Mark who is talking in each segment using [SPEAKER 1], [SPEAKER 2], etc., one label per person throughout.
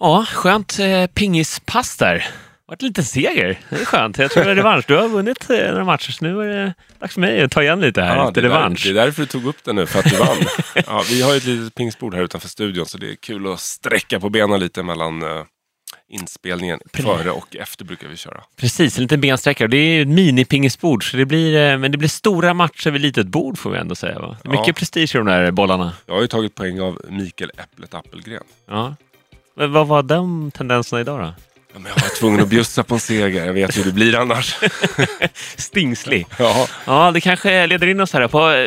[SPEAKER 1] Ja, skönt eh, pingispass där. Det varit en liten seger. Det är skönt. Jag tror det är revansch. Du har vunnit eh, några matcher, så nu är det dags för mig att ta igen lite här.
[SPEAKER 2] Ja,
[SPEAKER 1] lite
[SPEAKER 2] det, är där,
[SPEAKER 1] revansch.
[SPEAKER 2] det är därför du tog upp det nu, för att du vann. ja, vi har ju ett litet pingisbord här utanför studion, så det är kul att sträcka på benen lite mellan eh, inspelningen. Före och efter brukar vi köra.
[SPEAKER 1] Precis, en liten bensträckare. Det är ju ett minipingisbord, så det blir, eh, men det blir stora matcher vid litet bord får vi ändå säga. Va? Det är mycket
[SPEAKER 2] Ja.
[SPEAKER 1] prestige i de där bollarna.
[SPEAKER 2] Jag har ju tagit poäng av Mikael Äpplet Appelgren.
[SPEAKER 1] Ja. Men vad var de tendenserna idag då?
[SPEAKER 2] Ja, men jag var tvungen att bjussa på en seger. Jag vet hur det blir annars.
[SPEAKER 1] Stingslig.
[SPEAKER 2] ja.
[SPEAKER 1] Ja, det kanske leder in oss här på... eh,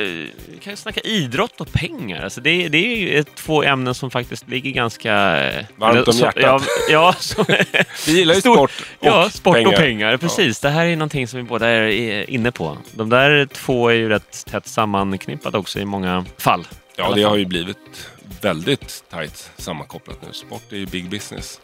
[SPEAKER 1] Vi kan ju snacka idrott och pengar. Alltså det, det är ju två ämnen som faktiskt ligger ganska... eh,
[SPEAKER 2] Varmt om hjärtat.
[SPEAKER 1] Ja, ja som,
[SPEAKER 2] Vi gillar ju sport och
[SPEAKER 1] ja, sport
[SPEAKER 2] pengar.
[SPEAKER 1] och pengar. Precis. Det här är någonting som vi båda är inne på. De där två är ju rätt tätt sammanknippade också i många fall.
[SPEAKER 2] Ja, det har ju blivit väldigt tajt sammankopplat nu. Sport är ju big business.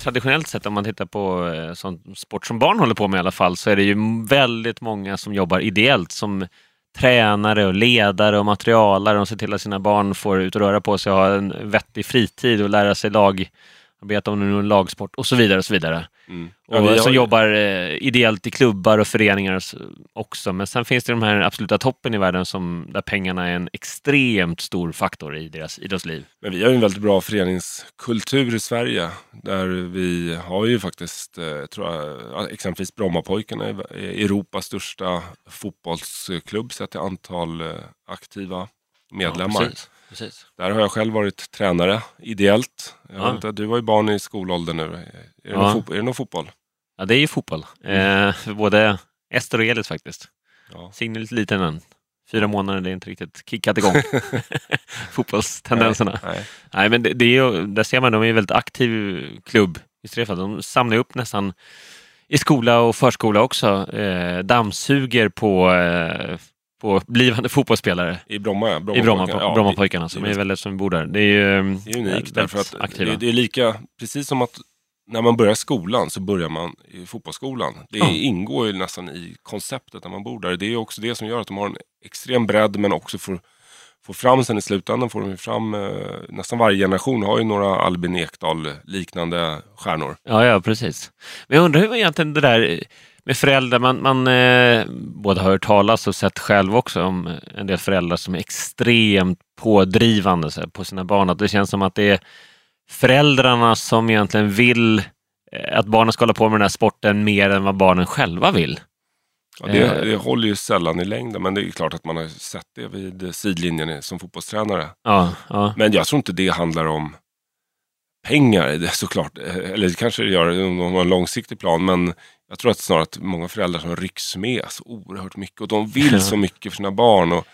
[SPEAKER 1] traditionellt sett om man tittar på eh, sån sport som barn håller på med i alla fall så är det ju väldigt många som jobbar ideellt som tränare och ledare och materialare och ser till att sina barn får ut och röra på sig och ha en vettig fritid och lära sig lag lagarbete om det är en lagsport och så vidare. och så vidare.
[SPEAKER 2] Mm. Ja,
[SPEAKER 1] Och
[SPEAKER 2] har
[SPEAKER 1] som jobbar eh, ideellt i klubbar och föreningar också. Men sen finns det de här absoluta toppen i världen som, där pengarna är en extremt stor faktor i deras idrottsliv.
[SPEAKER 2] Men vi har ju en väldigt bra föreningskultur i Sverige. Där vi har ju faktiskt, eh, tror jag, ja, exempelvis Brommapojkarna är är Europas största fotbollsklubb sett till antal eh, aktiva medlemmar.
[SPEAKER 1] Ja, precis.
[SPEAKER 2] Där har jag själv varit tränare ideellt.
[SPEAKER 1] Ja.
[SPEAKER 2] inte, du var ju barn i skolåldern nu. Är det,
[SPEAKER 1] Ja.
[SPEAKER 2] någon, fotboll, är det någon fotboll?
[SPEAKER 1] Ja, det är ju fotboll. Eh, för både Ester och Elis faktiskt.
[SPEAKER 2] Ja.
[SPEAKER 1] Signe är lite liten än. Fyra månader, det är inte riktigt kickat igång. Fotbollstendenserna. Nej.
[SPEAKER 2] Nej.
[SPEAKER 1] Nej, men det, det är ju, där ser man, de är en väldigt aktiv klubb i. De samlar upp nästan i skola och förskola också. Eh, dammsuger på, eh, på blivande fotbollsspelare.
[SPEAKER 2] I Bromma, ja.
[SPEAKER 1] I Bromma,
[SPEAKER 2] Brommapojkarna. Ja,
[SPEAKER 1] Brommapojkarna som är väl som bor där. Det är ju
[SPEAKER 2] Det är unikt
[SPEAKER 1] väldigt
[SPEAKER 2] därför att
[SPEAKER 1] aktiva.
[SPEAKER 2] det, det är lika, precis som att när man börjar skolan så börjar man i fotbollsskolan. Det
[SPEAKER 1] Ja.
[SPEAKER 2] ingår ju nästan i konceptet när man bor där. Det är också det som gör att de har en extrem bredd men också får, får fram sen i slutändan får de fram, eh, nästan varje generation har ju några Albin Ekdal liknande stjärnor.
[SPEAKER 1] Ja, ja, precis. Men jag undrar hur egentligen det där med föräldrar, man, man eh, både har hört talas och sett själv också om en del föräldrar som är extremt pådrivande här, på sina barn. Att det känns som att det är föräldrarna som egentligen vill eh, att barnen ska hålla på med den här sporten mer än vad barnen själva vill.
[SPEAKER 2] Ja, det,
[SPEAKER 1] Eh.
[SPEAKER 2] det håller ju sällan i längden men det är klart att man har sett det vid sidlinjen som fotbollstränare.
[SPEAKER 1] Ja, ja.
[SPEAKER 2] Men jag tror inte det handlar om pengar det är såklart. Eh, Eller det kanske det gör om de har en långsiktig plan. Men jag tror att snarare att många föräldrar som rycks med så oerhört mycket. Och de vill så mycket för sina barn. Och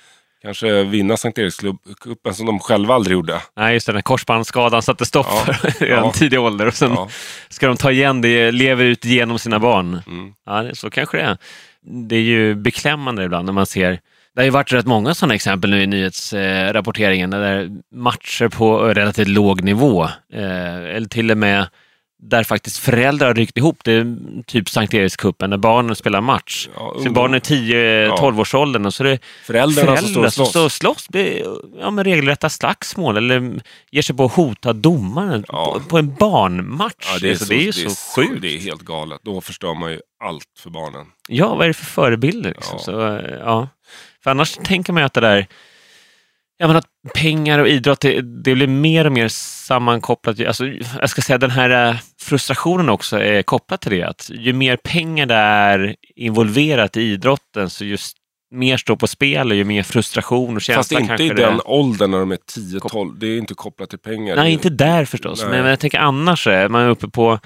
[SPEAKER 2] kanske vinna Sankt Erikscupen som de själva aldrig gjorde.
[SPEAKER 1] Nej, just det, den korsbandsskadan satte stopp
[SPEAKER 2] Ja,
[SPEAKER 1] för i
[SPEAKER 2] ja.
[SPEAKER 1] en tidig ålder och sen
[SPEAKER 2] Ja.
[SPEAKER 1] ska de ta igen det, lever ut genom sina barn.
[SPEAKER 2] Mm.
[SPEAKER 1] Ja, så kanske det är. Det är ju beklämmande ibland när man ser det har ju varit rätt många sådana exempel nu i nyhetsrapporteringen där matcher på relativt låg nivå eh, eller till och med där faktiskt föräldrar har ryckt ihop. Det är typ Sankt Erikscupen när barnen spelar match.
[SPEAKER 2] Ja,
[SPEAKER 1] Så barnen är 10-12 års åldern och så är det
[SPEAKER 2] Föräldrarna som står
[SPEAKER 1] föräldrar
[SPEAKER 2] och slåss.
[SPEAKER 1] står slåss. Blir, ja, med regelrätta slagsmål eller ger sig på att hota domaren
[SPEAKER 2] Ja.
[SPEAKER 1] på, på en barnmatch.
[SPEAKER 2] Ja, det, är
[SPEAKER 1] Alltså,
[SPEAKER 2] så,
[SPEAKER 1] det är ju så, sjukt.
[SPEAKER 2] Det är helt galet. Då förstör man ju allt för barnen.
[SPEAKER 1] Ja, vad är det för förebilder? Liksom? Så, eh, ja. För annars tänker man ju att det där jag menar, att pengar och idrott, det, det blir mer och mer sammankopplat. Alltså, jag ska säga den här eh, frustrationen också är kopplad till det. Att ju mer pengar det är involverat i idrotten så just mer står på spel och ju mer frustration och känsla
[SPEAKER 2] Fast inte i den
[SPEAKER 1] är.
[SPEAKER 2] åldern när de är 10-12. Det är inte kopplat till pengar.
[SPEAKER 1] Nej, inte där förstås.
[SPEAKER 2] Nej.
[SPEAKER 1] Men jag tänker annars, är man är uppe på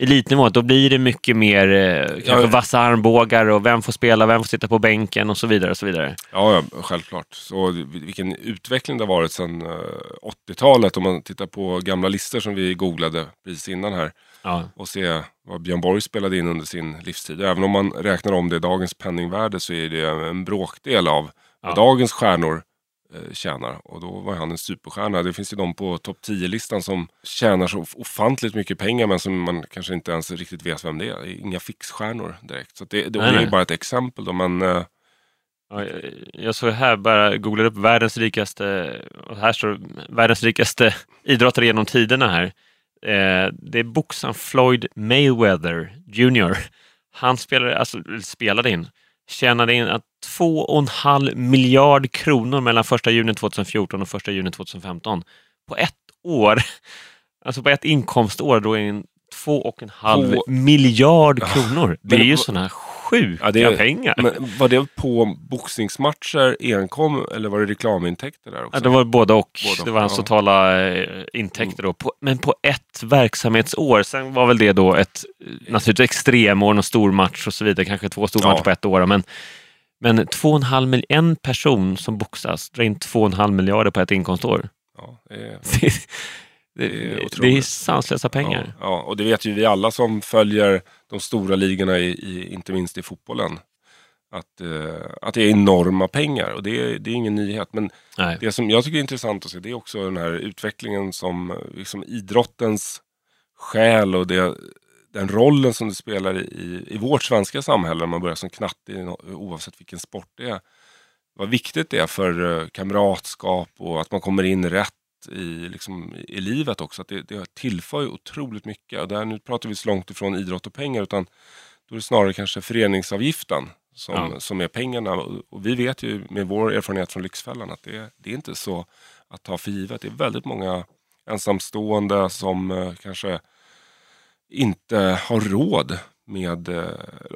[SPEAKER 1] elitnivå, då blir det mycket mer eh, kanske
[SPEAKER 2] Ja.
[SPEAKER 1] vassa armbågar och vem får spela, vem får sitta på bänken och så vidare. och så vidare.
[SPEAKER 2] Ja, ja, självklart. Så vilken utveckling det har varit sedan eh, 80-talet. Om man tittar på gamla listor som vi googlade precis innan här.
[SPEAKER 1] Ja.
[SPEAKER 2] Och se vad Björn Borg spelade in under sin livstid. Även om man räknar om det i dagens penningvärde så är det en bråkdel av
[SPEAKER 1] Ja.
[SPEAKER 2] dagens stjärnor eh, tjänar. Och då var han en superstjärna. Det finns ju de på topp 10-listan som tjänar så ofantligt mycket pengar men som man kanske inte ens riktigt vet vem det är. Det är inga fixstjärnor direkt. Så det, det,
[SPEAKER 1] Nej,
[SPEAKER 2] det är
[SPEAKER 1] nej.
[SPEAKER 2] bara ett exempel. Då, men, eh,
[SPEAKER 1] Ja, jag- jag såg här, bara googlade upp världens rikaste, och här står världens rikaste idrottare genom tiderna här. Eh, det är boxaren Floyd Mayweather Jr. Han spelade, alltså, spelade in, tjänade in att 2,5 miljard kronor mellan 1 juni 2014 och 1 juni 2015. På ett år, alltså på ett inkomstår, då är det en 2,5
[SPEAKER 2] På-
[SPEAKER 1] miljard kronor. Det är ju sådana sjuka
[SPEAKER 2] Ja, det är-
[SPEAKER 1] pengar.
[SPEAKER 2] men var det på boxningsmatcher enkom eller var det reklamintäkter där också?
[SPEAKER 1] Ja, det var både och.
[SPEAKER 2] Både och,
[SPEAKER 1] det var hans totala eh, intäkter då. På, men på ett verksamhetsår. Sen var väl det då ett eh, naturligtvis extremår, någon stor match och så vidare. Kanske två stora
[SPEAKER 2] Ja.
[SPEAKER 1] på ett år. Men, men 2,5 mil- en person som boxas drar in 2,5 miljarder på ett inkomstår.
[SPEAKER 2] Ja, det är,
[SPEAKER 1] Det, det,
[SPEAKER 2] är
[SPEAKER 1] det är sanslösa pengar.
[SPEAKER 2] Ja, ja, och det vet ju vi alla som följer de stora ligorna, i, i, inte minst i fotbollen. Att, eh, att det är enorma pengar och det är, det är ingen nyhet. Men
[SPEAKER 1] Nej.
[SPEAKER 2] det som jag tycker är intressant att se det är också den här utvecklingen som liksom idrottens själ och det, den rollen som det spelar i, i vårt svenska samhälle när man börjar som knatte oavsett vilken sport det är. Vad viktigt det är för eh, kamratskap och att man kommer in rätt i, liksom, i livet också. Att det, det tillför ju otroligt mycket. Och där, nu pratar vi så långt ifrån idrott och pengar utan då är det snarare kanske föreningsavgiften som,
[SPEAKER 1] Ja.
[SPEAKER 2] som är pengarna. Och, vi vet ju med vår erfarenhet från Lyxfällan att det, det är inte så att ta för givet. Det är väldigt många ensamstående som eh, kanske inte har råd med eh,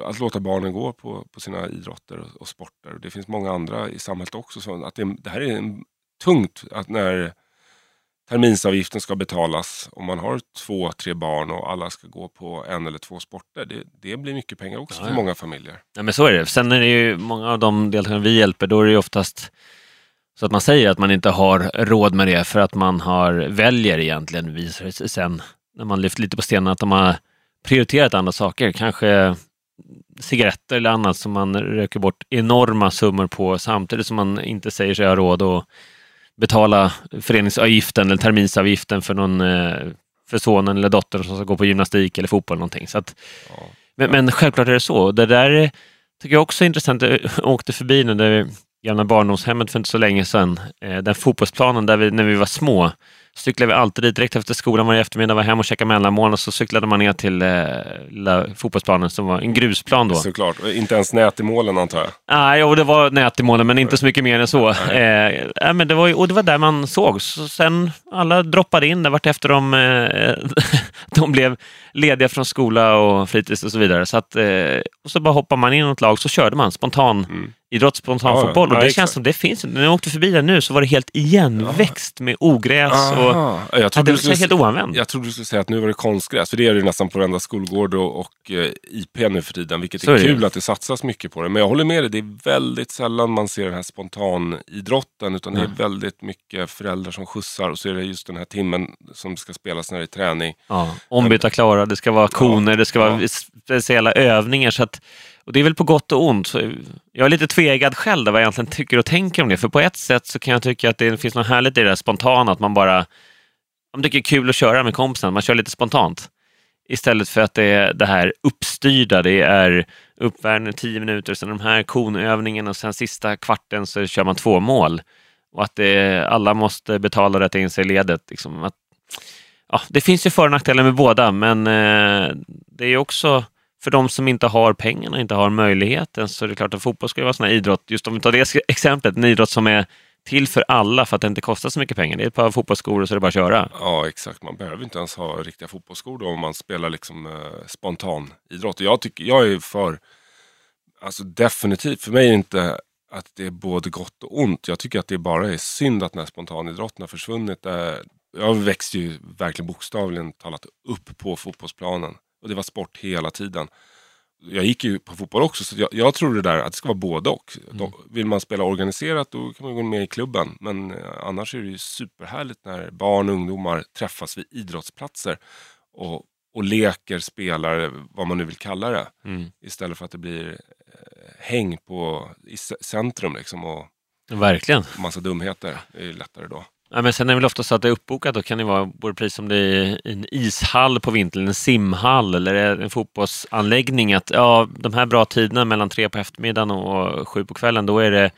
[SPEAKER 2] att låta barnen gå på, på sina idrotter och, och sporter. Det finns många andra i samhället också. Så att det, det här är en, tungt att när terminsavgiften ska betalas om man har två, tre barn och alla ska gå på en eller två sporter. Det, det blir mycket pengar också
[SPEAKER 1] Ja,
[SPEAKER 2] för många familjer.
[SPEAKER 1] Ja, men så är det. Sen är det ju många av de deltagare vi hjälper, då är det ju oftast så att man säger att man inte har råd med det för att man har, väljer egentligen, visar det sig sen, när man lyft lite på stenen, att de har prioriterat andra saker. Kanske cigaretter eller annat som man röker bort enorma summor på samtidigt som man inte säger sig ha råd att betala föreningsavgiften eller terminsavgiften för någon eh, för sonen eller dottern som ska gå på gymnastik eller fotboll eller någonting. Så att,
[SPEAKER 2] Ja.
[SPEAKER 1] men, men självklart är det så. Det där är- tycker jag också är intressant. Jag åkte förbi nu, gamla barndomshemmet för inte så länge sedan. Eh, den fotbollsplanen där vi, när vi var små, cyklade vi alltid dit direkt efter skolan varje eftermiddag, var hem och käkade mellanmål och så cyklade man ner till eh, fotbollsplanen som var en grusplan då.
[SPEAKER 2] Såklart. Och Inte ens nät i målen antar jag.
[SPEAKER 1] Nej, jo, det var nät i målen, men inte så mycket mer än så. Eh, nej, men det var, och det var där man såg. Så sen alla droppade in där vart efter de, eh, de blev lediga från skola och fritids och så vidare. Så att, eh, och så bara hoppade man in i något lag så körde man spontan
[SPEAKER 2] Mm.
[SPEAKER 1] Idrott, spontan
[SPEAKER 2] Ja, ja.
[SPEAKER 1] fotboll. Och
[SPEAKER 2] Ja,
[SPEAKER 1] det
[SPEAKER 2] exakt.
[SPEAKER 1] känns som det finns. När jag åkte förbi där nu så var det helt igenväxt med ogräs. Och.
[SPEAKER 2] Jag
[SPEAKER 1] ja,
[SPEAKER 2] trodde
[SPEAKER 1] det var
[SPEAKER 2] skulle
[SPEAKER 1] helt oanvänt.
[SPEAKER 2] Jag trodde du skulle säga att nu var det konstgräs, för det är det ju nästan på varenda skolgård och, och eh, IP nu för tiden, vilket
[SPEAKER 1] Så
[SPEAKER 2] är,
[SPEAKER 1] är det
[SPEAKER 2] kul att det satsas mycket på det. Men jag håller med dig, det är väldigt sällan man ser den här spontanidrotten, utan det är
[SPEAKER 1] Mm.
[SPEAKER 2] väldigt mycket föräldrar som skjutsar och så är det just den här timmen som ska spelas när det är träning.
[SPEAKER 1] Ja, ombytta klara, det ska vara koner, det ska vara
[SPEAKER 2] ja.
[SPEAKER 1] speciella övningar. Så att, och det är väl på gott och ont. Jag är lite tvegad själv där vad jag egentligen tycker och tänker om det. För på ett sätt så kan jag tycka att det finns något härligt i det där spontana, att man bara man tycker det är kul att köra med kompisen, man kör lite spontant. Istället för att det är det här uppstyrda, det är uppvärmning tio minuter, sen de här konövningarna och sen sista kvarten så kör man två mål. Och att det, alla måste betala och rätta in sig i ledet. Liksom. Att, ja, det finns ju för och nackdelar med båda, men eh, det är också för de som inte har pengarna, inte har möjligheten, så är det klart att fotboll ska vara sån här idrott, just om vi tar det exemplet, en idrott som är till för alla för att det inte kostar så mycket pengar. Det är ett par fotbollsskor och så är det bara att köra.
[SPEAKER 2] Ja, exakt. Man behöver inte ens ha riktiga fotbollsskor då om man spelar liksom eh, spontan idrott. Och jag, tycker, jag är för, alltså definitivt, för mig är det inte att det är både gott och ont. Jag tycker att det bara är synd att den här spontanidrotten har försvunnit. Eh, jag växte ju verkligen bokstavligen talat upp på fotbollsplanen. Och det var sport hela tiden. Jag gick ju på fotboll också, så jag, jag tror det där att det ska vara både och. Mm. Då, vill man spela organiserat då kan man gå med i klubben. Men eh, annars är det ju superhärligt när barn och ungdomar träffas vid idrottsplatser och, och leker, spelar, vad man nu vill kalla det.
[SPEAKER 1] Mm.
[SPEAKER 2] Istället för att det blir eh, häng på, i centrum liksom. Och,
[SPEAKER 1] Verkligen.
[SPEAKER 2] Massa dumheter Det är lättare då.
[SPEAKER 1] Ja, men sen är det väl ofta så att det är uppbokat. Då kan det vara både pris om det är en ishall på vintern, en simhall eller en fotbollsanläggning. Att ja, de här bra tiderna mellan tre på eftermiddagen och sju på kvällen, då är det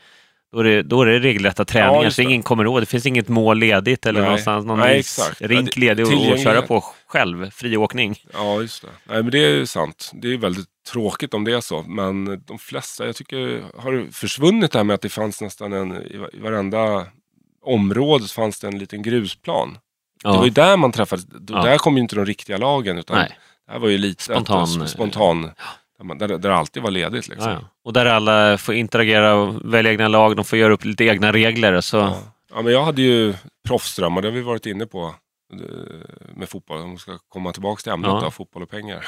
[SPEAKER 1] då är det, då är det regelrätta träningar,
[SPEAKER 2] just
[SPEAKER 1] så
[SPEAKER 2] det.
[SPEAKER 1] ingen kommer ihåg. Det finns inget mål ledigt eller
[SPEAKER 2] Nej.
[SPEAKER 1] någonstans, någon
[SPEAKER 2] Nej,
[SPEAKER 1] rink
[SPEAKER 2] Ja,
[SPEAKER 1] ledig
[SPEAKER 2] tillgänglighet.
[SPEAKER 1] köra på själv. Friåkning.
[SPEAKER 2] Ja, just det. Nej, men det är ju sant. Det är väldigt tråkigt om det är så. Men de flesta, jag tycker, har försvunnit det här med att det fanns nästan en, i varenda område så fanns det en liten grusplan. Det var
[SPEAKER 1] Ja.
[SPEAKER 2] ju där man träffades.
[SPEAKER 1] Ja.
[SPEAKER 2] Där kom ju inte de riktiga lagen. Utan
[SPEAKER 1] Nej.
[SPEAKER 2] det här var ju lite
[SPEAKER 1] Spontan-
[SPEAKER 2] spontan, spontan där, där, det alltid var ledigt. Liksom.
[SPEAKER 1] Ja, ja. Och där alla får interagera och välja egna lag, de får göra upp lite egna regler. Så,
[SPEAKER 2] Ja. ja, men jag hade ju proffsdrömmar, det har vi varit inne på eh, med fotboll. Om vi ska komma tillbaka till ämnet
[SPEAKER 1] Ja.
[SPEAKER 2] fotboll och pengar.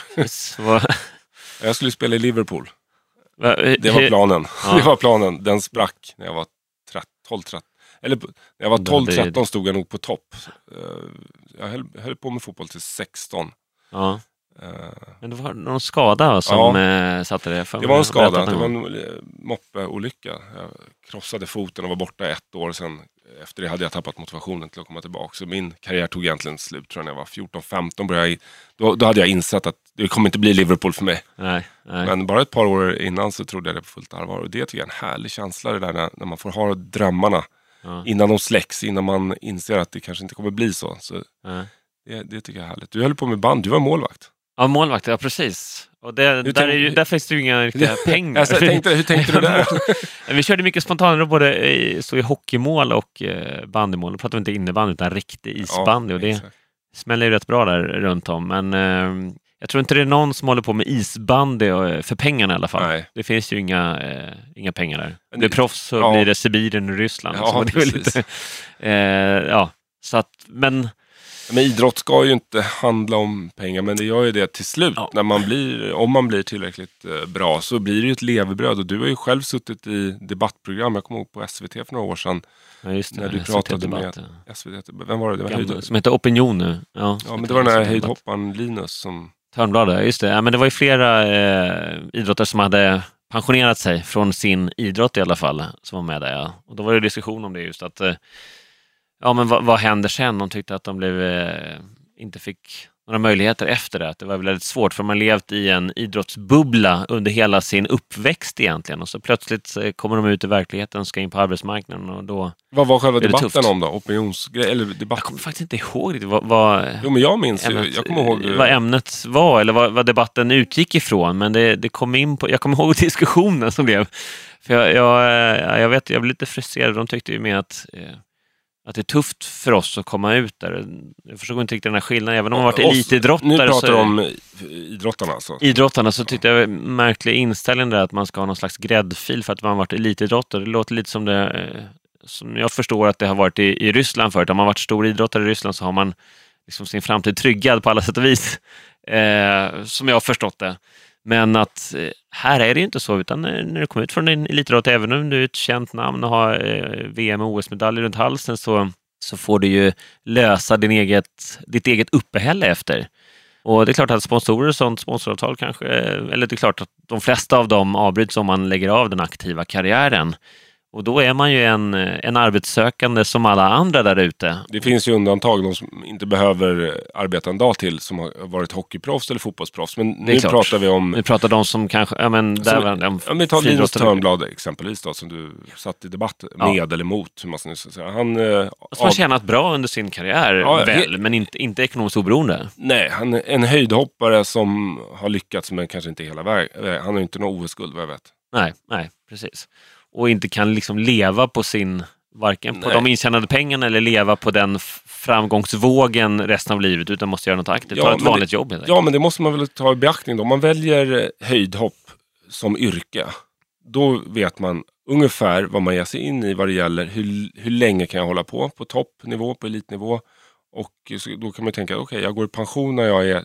[SPEAKER 1] vad-
[SPEAKER 2] Jag skulle spela i Liverpool. Det var planen.
[SPEAKER 1] Ja.
[SPEAKER 2] Det var planen. Den sprack när jag var 12, 13. Eller när jag var
[SPEAKER 1] Då hade
[SPEAKER 2] 12,
[SPEAKER 1] det-
[SPEAKER 2] 13 stod jag nog på topp. Eh, Jag höll, höll på med fotboll till 16.
[SPEAKER 1] Ja.
[SPEAKER 2] Eh,
[SPEAKER 1] Men det var någon skada som eh, satte det? För
[SPEAKER 2] Det var en skada, det var en moppeolycka. Jag krossade foten och var borta ett år. Sen efter det hade jag tappat motivationen till att komma tillbaka. Så min karriär tog egentligen slut tror jag när jag var 14-15. började jag- Då, då hade jag insett att det kommer inte bli Liverpool för mig.
[SPEAKER 1] Nej, nej.
[SPEAKER 2] Men bara ett par år innan så trodde jag det på fullt allvar. Och det tycker jag är en härlig känsla det där när, när man får ha drömmarna
[SPEAKER 1] Ja.
[SPEAKER 2] innan de släcks, innan man inser att det kanske inte kommer bli så. så
[SPEAKER 1] Ja.
[SPEAKER 2] det, det tycker jag är härligt. Du höll på med band, du var målvakt.
[SPEAKER 1] Ja, målvakt, ja precis. Och det, där,
[SPEAKER 2] tänk-
[SPEAKER 1] ju, där finns det ju inga riktiga pengar.
[SPEAKER 2] Alltså, tänkte, hur tänkte du där?
[SPEAKER 1] vi körde mycket spontanare både i, så i hockeymål och eh, bandymål. Då pratar vi inte innebandy utan riktig isbandy. och det
[SPEAKER 2] exakt.
[SPEAKER 1] smäller ju rätt bra där runt om. Men eh, jag tror inte det är någon som håller på med isbandy och, för pengarna i alla fall.
[SPEAKER 2] Nej.
[SPEAKER 1] Det finns ju inga, eh, inga pengar där.
[SPEAKER 2] Men
[SPEAKER 1] Blir
[SPEAKER 2] det-
[SPEAKER 1] proffs så
[SPEAKER 2] ja.
[SPEAKER 1] blir det Sibirien och Ryssland.
[SPEAKER 2] Ja,
[SPEAKER 1] liksom. Det lite, eh, ja, så att, men
[SPEAKER 2] Men idrott ska ju inte handla om pengar, men det gör ju det till slut.
[SPEAKER 1] Ja.
[SPEAKER 2] När man blir, om man blir tillräckligt eh, bra så blir det ju ett levebröd. Och du har ju själv suttit i debattprogram, jag kommer ihåg på SVT för några år sedan.
[SPEAKER 1] ja, just det,
[SPEAKER 2] När du pratade med-
[SPEAKER 1] Debatt.
[SPEAKER 2] SVT, vem var det? det var höjd,
[SPEAKER 1] som heter Opinion nu. Ja,
[SPEAKER 2] ja, men det var den här höjdhopparen Linus som...
[SPEAKER 1] Törnblad, ja, just det. Ja, men det var ju flera eh, idrottare som hade pensionerat sig från sin idrott i alla fall, som var med där. Ja. Och då var det diskussion om det just att, eh, ja men vad, vad händer sen? De tyckte att de blev, eh, inte fick några möjligheter efter det. Det var väldigt svårt för man levt i en idrottsbubbla under hela sin uppväxt egentligen och så plötsligt kommer de ut i verkligheten och ska in på arbetsmarknaden och då...
[SPEAKER 2] Vad var själva debatten
[SPEAKER 1] tufft.
[SPEAKER 2] om då? Opinionsgrej? Eller
[SPEAKER 1] Jag
[SPEAKER 2] debatt?
[SPEAKER 1] kommer faktiskt inte ihåg riktigt vad, vad,
[SPEAKER 2] Jo, men jag minns
[SPEAKER 1] ämnet,
[SPEAKER 2] Jag kommer ihåg...
[SPEAKER 1] vad ämnet var eller vad, vad debatten utgick ifrån. Men det, det kom in på, jag kommer ihåg diskussionen som blev. För jag, jag, eh, jag, vet, jag blev lite frustrerad. De tyckte ju med att, eh, att det är tufft för oss att komma ut där. Jag förstod inte riktigt den här skillnaden. Även om man varit elitidrottare.
[SPEAKER 2] Nu pratar du om idrottarna alltså?
[SPEAKER 1] idrottarna så tyckte jag märklig inställning där att man ska ha någon slags gräddfil för att man har varit elitidrottare. Det låter lite som det eh, som jag förstår att det har varit i, i Ryssland förut. Om man varit stor idrottare i Ryssland så har man liksom sin framtid tryggad på alla sätt och vis. Eh, som jag har förstått det. Men att eh, här är det ju inte så, utan när du kommer ut från en elitidrott, även om du är ett känt namn och har eh, VM och OS-medaljer runt halsen så, så får du ju lösa din eget, ditt eget uppehälle efter. Och det är klart att sponsorer och sånt, sponsoravtal kanske, eh, eller det är klart att de flesta av dem avbryts om man lägger av den aktiva karriären. Och då är man ju en, en arbetssökande som alla andra där ute.
[SPEAKER 2] Det finns ju undantag, de som inte behöver arbeta en dag till, som har varit hockeyproffs eller fotbollsproffs. Men nu
[SPEAKER 1] klart.
[SPEAKER 2] pratar vi om...
[SPEAKER 1] Nu pratar de som kanske, ja men där
[SPEAKER 2] Som-
[SPEAKER 1] de
[SPEAKER 2] Ja, men ta Linus. Törnblad exempelvis då, som du satt i debatt
[SPEAKER 1] Ja.
[SPEAKER 2] med eller mot. Hur man ska säga. Han, eh,
[SPEAKER 1] Som har tjänat bra under sin karriär,
[SPEAKER 2] Ja,
[SPEAKER 1] väl, men inte, inte ekonomiskt oberoende.
[SPEAKER 2] nej, han är en höjdhoppare som har lyckats men kanske inte hela vägen. Han har ju inte något OS-guld vad jag vet.
[SPEAKER 1] Nej, nej, precis. Och inte kan liksom leva på sin, varken på
[SPEAKER 2] Nej.
[SPEAKER 1] de intjänade pengarna eller leva på den framgångsvågen resten av livet, utan måste göra något aktivt.
[SPEAKER 2] Ja,
[SPEAKER 1] Ta ett
[SPEAKER 2] men det-
[SPEAKER 1] vanligt jobb.
[SPEAKER 2] Ja, men det måste man väl ta i beaktning då. Om man väljer eh, höjdhopp som yrke, då vet man ungefär vad man ger sig in i vad det gäller hur, hur länge kan jag hålla på på toppnivå, på elitnivå. Och då kan man tänka, okej, jag går i pension när jag är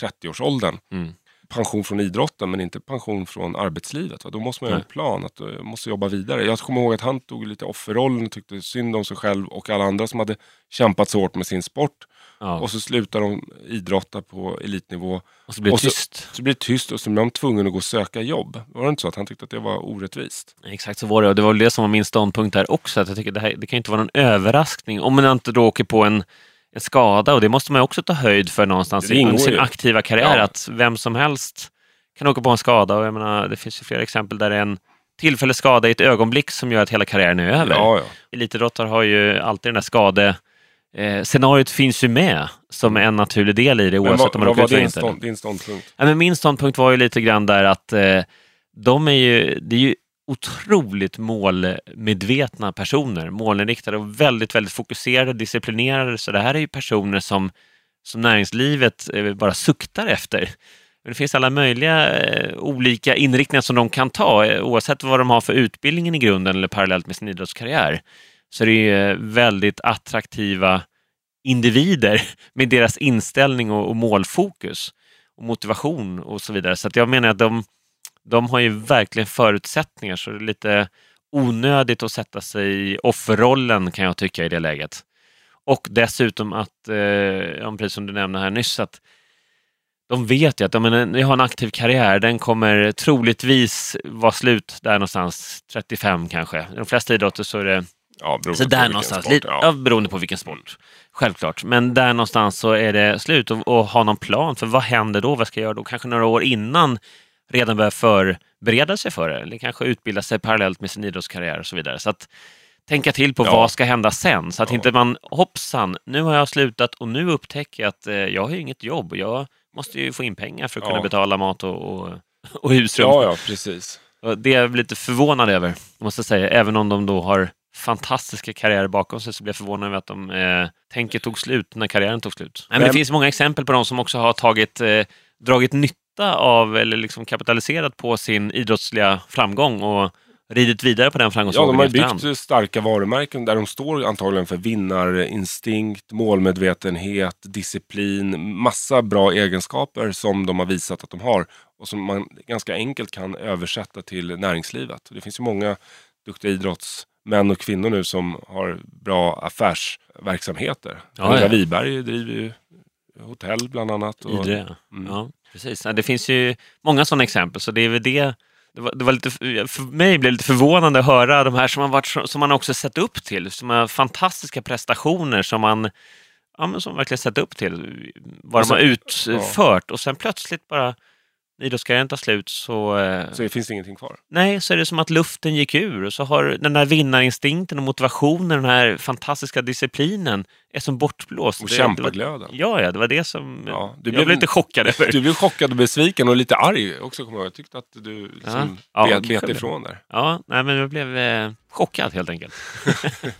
[SPEAKER 2] 30-årsåldern.
[SPEAKER 1] Mm.
[SPEAKER 2] Pension från idrotten, men inte pension från arbetslivet. Va? Då måste man ha en plan, att eh, jag måste jobba vidare. Jag kommer ihåg att han tog lite offerrollen och tyckte synd om sig själv och alla andra som hade kämpat så hårt med sin sport.
[SPEAKER 1] Ja.
[SPEAKER 2] Och så slutar de idrotta på elitnivå.
[SPEAKER 1] Och så blir det
[SPEAKER 2] och så-
[SPEAKER 1] tyst.
[SPEAKER 2] Så blir det tyst och så blir de tvungna att gå och söka jobb. Var det inte så att han tyckte att det var orättvist?
[SPEAKER 1] Exakt så var det och det var väl det som var min ståndpunkt där också. Att jag tycker det, här, det kan ju inte vara någon överraskning om man inte då åker på en, en skada och det måste man också ta höjd för någonstans i- under sin
[SPEAKER 2] ju.
[SPEAKER 1] aktiva karriär.
[SPEAKER 2] Ja.
[SPEAKER 1] Att vem som helst kan åka på en skada och jag menar, det finns ju flera exempel där det är en tillfällig skada i ett ögonblick som gör att hela karriären är över.
[SPEAKER 2] Ja, ja.
[SPEAKER 1] Elitidrottare har ju alltid den där skade... Eh, scenariot finns ju med som en naturlig del i det oavsett
[SPEAKER 2] vad,
[SPEAKER 1] om man åker
[SPEAKER 2] var
[SPEAKER 1] ut eller inte.
[SPEAKER 2] stånd, din ståndpunkt?
[SPEAKER 1] Ja, men min ståndpunkt var ju lite grann där att eh, de är ju, det är ju otroligt målmedvetna personer, målinriktade och väldigt, väldigt fokuserade, disciplinerade. Så det här är ju personer som, som näringslivet eh, bara suktar efter. Det finns alla möjliga eh, olika inriktningar som de kan ta eh, oavsett vad de har för utbildningen i grunden eller parallellt med sin idrottskarriär. Så det är ju väldigt attraktiva individer med deras inställning och, och målfokus och motivation och så vidare. Så att jag menar att de, de har ju verkligen förutsättningar så det är lite onödigt att sätta sig i offerrollen kan jag tycka i det läget. Och dessutom att, eh, precis som du nämnde här nyss, att de vet ju att jag har en aktiv karriär, den kommer troligtvis vara slut där någonstans, 35 kanske. I de flesta idrotter så är det
[SPEAKER 2] Ja,
[SPEAKER 1] så där någonstans,
[SPEAKER 2] sport, ja.
[SPEAKER 1] ja. beroende på vilken sport. Självklart. Men där någonstans så är det slut och, och ha någon plan för vad händer då? Vad ska jag göra då? Kanske några år innan redan börja förbereda sig för det. Eller kanske utbilda sig parallellt med sin idrottskarriär och så vidare. Så att tänka till på
[SPEAKER 2] Ja.
[SPEAKER 1] vad ska hända sen. Så att
[SPEAKER 2] Ja.
[SPEAKER 1] inte man, hoppsan, nu har jag slutat och nu upptäcker jag att eh, jag har ju inget jobb. Jag måste ju få in pengar för att kunna
[SPEAKER 2] Ja.
[SPEAKER 1] betala mat och, och, och husrum.
[SPEAKER 2] Ja, ja, precis.
[SPEAKER 1] Och Det är jag lite förvånad över, måste jag säga. Även om de då har fantastiska karriärer bakom sig så blir jag förvånad över att de eh, tänket tog slut när karriären tog slut. Nej, men det finns många exempel på de som också har tagit, eh, dragit nytta av eller liksom kapitaliserat på sin idrottsliga framgång och ridit vidare på den
[SPEAKER 2] Ja,
[SPEAKER 1] framgångsvågen
[SPEAKER 2] de har
[SPEAKER 1] efterhand.
[SPEAKER 2] byggt starka varumärken där de står antagligen för vinnarinstinkt, målmedvetenhet, disciplin, massa bra egenskaper som de har visat att de har och som man ganska enkelt kan översätta till näringslivet. Det finns ju många duktiga idrottsmän och kvinnor nu som har bra affärsverksamheter.
[SPEAKER 1] Ja,
[SPEAKER 2] Gunilla
[SPEAKER 1] ja.
[SPEAKER 2] Wiberg driver ju hotell bland annat. Och,
[SPEAKER 1] Idre,
[SPEAKER 2] Mm.
[SPEAKER 1] ja. Precis. Ja, Det finns ju många sådana exempel, så det är väl det. Det var, det var lite, för mig blev det lite förvånande att höra de här som, har varit, som man också sett upp till, som har fantastiska prestationer som man ja, men som verkligen sett upp till, vad de har
[SPEAKER 2] sen-
[SPEAKER 1] utfört och sen plötsligt bara idrottskarriären tar slut så, eh,
[SPEAKER 2] Så det finns ingenting kvar.
[SPEAKER 1] nej, så är det som att luften gick ur och så har den där vinnarinstinkten och motivationen, den här fantastiska disciplinen är som bortblåst.
[SPEAKER 2] Och
[SPEAKER 1] Det- det
[SPEAKER 2] kämpaglöden.
[SPEAKER 1] Ja, ja, det var det som
[SPEAKER 2] Ja, du
[SPEAKER 1] jag
[SPEAKER 2] blev-
[SPEAKER 1] blev lite chockad över.
[SPEAKER 2] Du blev chockad och besviken och lite arg också kommer jag. Jag tyckte att du liksom
[SPEAKER 1] Ja,
[SPEAKER 2] bet,
[SPEAKER 1] kanske
[SPEAKER 2] bet
[SPEAKER 1] det.
[SPEAKER 2] ifrån där.
[SPEAKER 1] Ja, nej, men jag blev eh, chockad helt enkelt.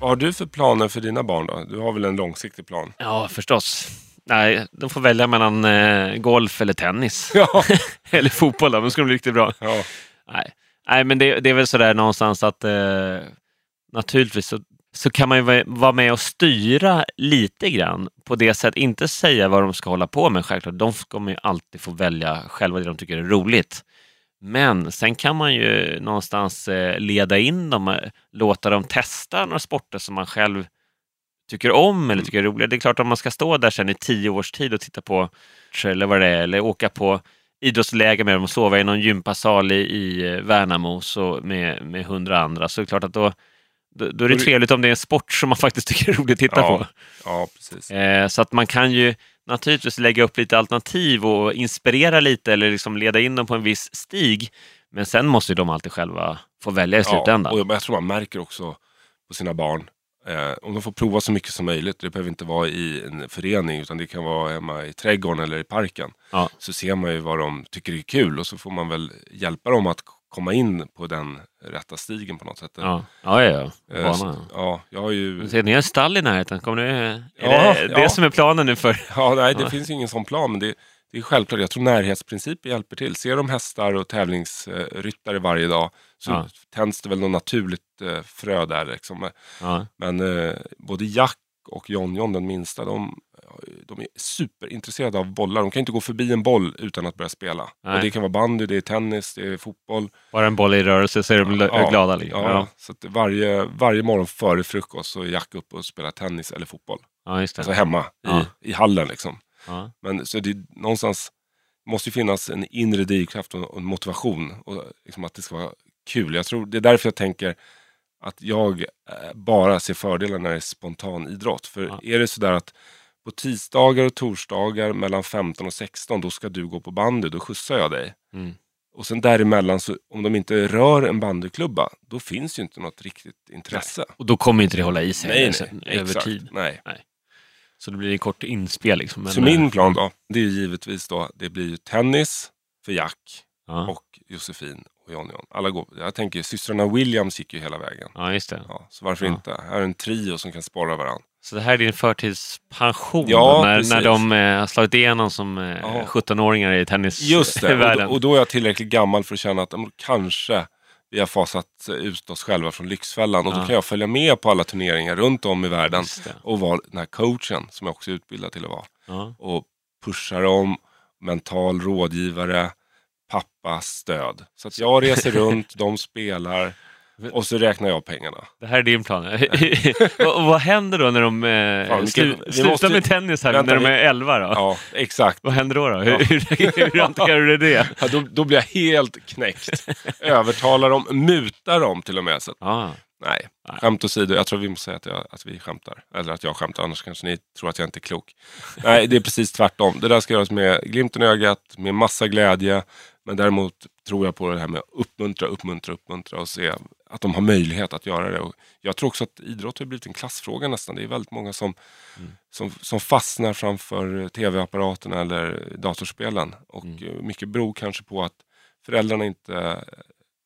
[SPEAKER 2] Vad har du för planer för dina barn då? Du har väl en långsiktig plan?
[SPEAKER 1] Ja, förstås. Nej, de får välja mellan eh, golf eller tennis.
[SPEAKER 2] Ja.
[SPEAKER 1] eller fotboll då, de bli riktigt bra.
[SPEAKER 2] ja.
[SPEAKER 1] Nej, nej men det, det är väl sådär någonstans att eh, naturligtvis så, så kan man ju va- vara med och styra lite grann på det sättet. Inte säga vad de ska hålla på med självklart. De kommer ju alltid få välja själva det de tycker är roligt. Men sen kan man ju någonstans eh, leda in dem, eh, låta dem testa några sporter som man själv tycker om eller tycker är roliga. Det är klart om man ska stå där sen i tio års tid och titta på eller vad det är, eller åka på idrottsläger med dem och sova i någon gympasal i, i eh, Värnamo så med, med hundra andra så är det klart att då, då, då är det trevligt om det är en sport som man faktiskt tycker är roligt att titta
[SPEAKER 2] Ja.
[SPEAKER 1] på.
[SPEAKER 2] ja, precis.
[SPEAKER 1] Eh, så att man kan ju naturligtvis lägga upp lite alternativ och inspirera lite eller liksom leda in dem på en viss stig. Men sen måste ju de alltid själva få välja i slutändan.
[SPEAKER 2] Ja, och jag tror man märker också på sina barn. Eh, om de får prova så mycket som möjligt. Det behöver inte vara i en förening utan det kan vara hemma i trädgården eller i parken.
[SPEAKER 1] Ja.
[SPEAKER 2] Så ser man ju vad de tycker är kul och så får man väl hjälpa dem att komma in på den rätta stigen på något sätt.
[SPEAKER 1] Ja, ja, ja.
[SPEAKER 2] Eh,
[SPEAKER 1] Bana.
[SPEAKER 2] så, ja, jag har ju...
[SPEAKER 1] Ser, Ni har en stall i närheten. Kommer du, är
[SPEAKER 2] Ja,
[SPEAKER 1] det
[SPEAKER 2] ja.
[SPEAKER 1] det som är planen nu för...
[SPEAKER 2] Ja, nej, det finns ju ingen sån plan. Men det, det är självklart. Jag tror närhetsprincipen hjälper till. Ser de hästar och tävlingsryttare varje dag så
[SPEAKER 1] Ja.
[SPEAKER 2] tänds det väl något naturligt eh, frö där. Liksom.
[SPEAKER 1] Ja.
[SPEAKER 2] Men eh, både Jack och John John, den minsta, de, de är superintresserade av bollar. De kan inte gå förbi en boll utan att börja spela. Och det kan vara bandy, det är tennis, det är fotboll.
[SPEAKER 1] Bara en boll i rörelse så är de ja, glada. Liksom.
[SPEAKER 2] Ja, ja. Så varje, varje morgon före frukost så är Jack uppe och spelar tennis eller fotboll.
[SPEAKER 1] Ja, just det.
[SPEAKER 2] Alltså hemma i, i hallen. Liksom. Men så det någonstans måste ju finnas en inre drivkraft och en motivation. Och liksom att det ska vara kul. Jag tror, det är därför jag tänker att jag eh, bara ser fördelar när det är spontan idrott. För ja. är det sådär att på tisdagar och torsdagar mellan 15 och 16 då ska du gå på bandy, då skjutsar jag dig. Mm. Och sen däremellan, så, om de inte rör en bandyklubba, då finns ju inte något riktigt intresse.
[SPEAKER 1] Nej. Och då kommer inte det hålla i sig
[SPEAKER 2] nej, nej,
[SPEAKER 1] över
[SPEAKER 2] exakt,
[SPEAKER 1] tid.
[SPEAKER 2] Nej.
[SPEAKER 1] nej. Så det blir ett kort inspel. Liksom.
[SPEAKER 2] Så min eh, plan då, det är givetvis då, det blir tennis för Jack ja. och Josefin och John John. Alla går, jag tänker systrarna Williams gick ju hela vägen.
[SPEAKER 1] Ja, just det.
[SPEAKER 2] Ja, så varför ja. inte? Här är en trio som kan spara varandra.
[SPEAKER 1] Så det här är din förtidspension ja, när, när de eh, har slagit igenom som eh, ja. 17-åringar i tennisvärlden?
[SPEAKER 2] Just det, och då, och då, är jag tillräckligt gammal för att känna att kanske vi har fasat ut oss själva från Lyxfällan och ja. då kan jag följa med på alla turneringar runt om i världen och vara den här coachen som jag också är utbildad till att vara. Och pusha dem, mental rådgivare, pappas stöd. Så att jag reser runt, de spelar och så räknar jag pengarna.
[SPEAKER 1] Det här är din plan. och, vad händer då när de eh, Fan, slu slutar måste... med tennis här, Vänta, när de är 11 då?
[SPEAKER 2] Ja, exakt.
[SPEAKER 1] Vad händer då? då? Hur, hanterar du det?
[SPEAKER 2] Ja, då, då, blir jag helt knäckt. Övertalar dem, mutar dem till och med. Så ah. Nej, skämt åsido. Jag tror vi måste säga att, jag, att vi skämtar. Eller att jag skämtar, annars kanske ni tror att jag inte är klok. Nej, det är precis tvärtom. Det där ska göras med glimten i ögat, med massa glädje. Men däremot tror jag på det här med att uppmuntra, uppmuntra, uppmuntra och se att de har möjlighet att göra det. Och jag tror också att idrott har blivit en klassfråga nästan. Det är väldigt många som, mm. som, som, fastnar framför tv-apparaterna eller datorspelen. Och mm. mycket beror kanske på att föräldrarna inte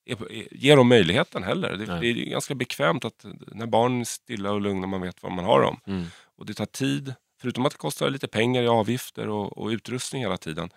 [SPEAKER 2] är, ger dem möjligheten heller. Det, det, är ganska bekvämt att när barnen är stilla och lugna man vet var man har dem. Mm. Och det tar tid, förutom att det kostar lite pengar i avgifter och, och utrustning hela tiden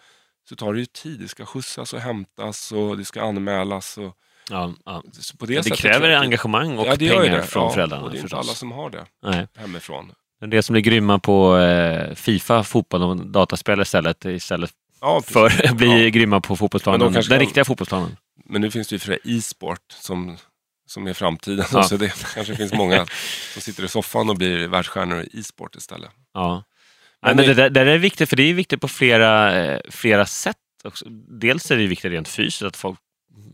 [SPEAKER 2] så tar det ju tid. Det ska skjutsas och hämtas och det ska anmälas. Och,
[SPEAKER 1] ja, ja. På det, det kräver det engagemang och ja, pengar från ja, föräldrarna.
[SPEAKER 2] Och det är inte alla som har det
[SPEAKER 1] Nej.
[SPEAKER 2] hemifrån.
[SPEAKER 1] Det som blir grymma på eh, Fifa, fotboll och dataspel istället, istället ja, för att bli ja. grymma på fotbollsplanen. Den kan... riktiga fotbollsplanen.
[SPEAKER 2] Men nu finns det ju för e-sport som, som är framtiden. Ja. Så det kanske finns många som sitter i soffan och blir världsstjärnor i e-sport istället.
[SPEAKER 1] Ja. Men, men det, det, det, är viktigt, för det är viktigt på flera, eh, flera sätt. Också. Dels är det viktigt rent fysiskt att folk,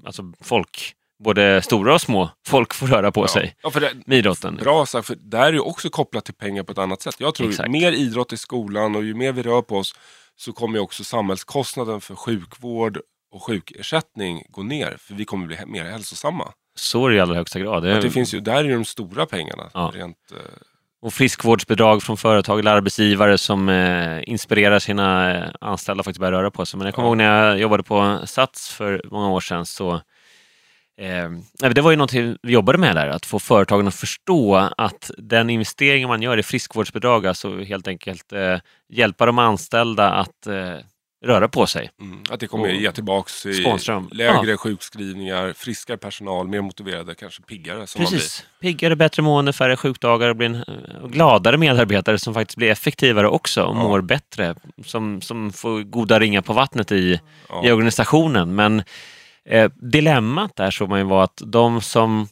[SPEAKER 1] alltså folk, både stora och små, folk får röra på
[SPEAKER 2] ja.
[SPEAKER 1] sig
[SPEAKER 2] ja, för det,
[SPEAKER 1] med idrotten.
[SPEAKER 2] Bra sagt, för där är ju också kopplat till pengar på ett annat sätt. Jag tror Exakt. ju mer idrott i skolan och ju mer vi rör på oss så kommer ju också samhällskostnaden för sjukvård och sjukersättning gå ner. För vi kommer bli mer hälsosamma.
[SPEAKER 1] Så är det i allra högsta grad.
[SPEAKER 2] Det, det finns ju, där är de stora pengarna. Ja. Rent, eh,
[SPEAKER 1] och friskvårdsbidrag från företag eller arbetsgivare som eh, inspirerar sina eh, anställda att faktiskt börja röra på sig. Men jag kommer ihåg när jag jobbade på Sats för många år sedan så eh, det var ju något vi jobbade med där, att få företagen att förstå att den investeringen man gör i friskvårdsbidrag, alltså helt enkelt eh, hjälpa de anställda att eh, röra på sig.
[SPEAKER 2] Mm, att det kommer ge tillbaks i sponsra. lägre ja. sjukskrivningar, friskare personal, mer motiverade, kanske piggare. Som
[SPEAKER 1] Precis, piggare, bättre mående, färre sjukdagar och blir en eh, gladare medarbetare som faktiskt blir effektivare också och ja. mår bättre. Som, som får goda ringar på vattnet i, ja. i organisationen. Men eh, dilemmat där såg man ju var att de som,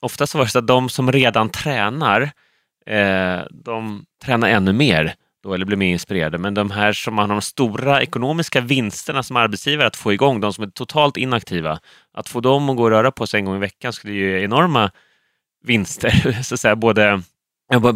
[SPEAKER 1] oftast var det så att de som redan tränar, eh, de tränar ännu mer då, eller blir mer inspirerade. Men de här som har de stora ekonomiska vinsterna som arbetsgivare att få igång, de som är totalt inaktiva, att få dem att gå och röra på sig en gång i veckan skulle ge enorma vinster, så att säga, både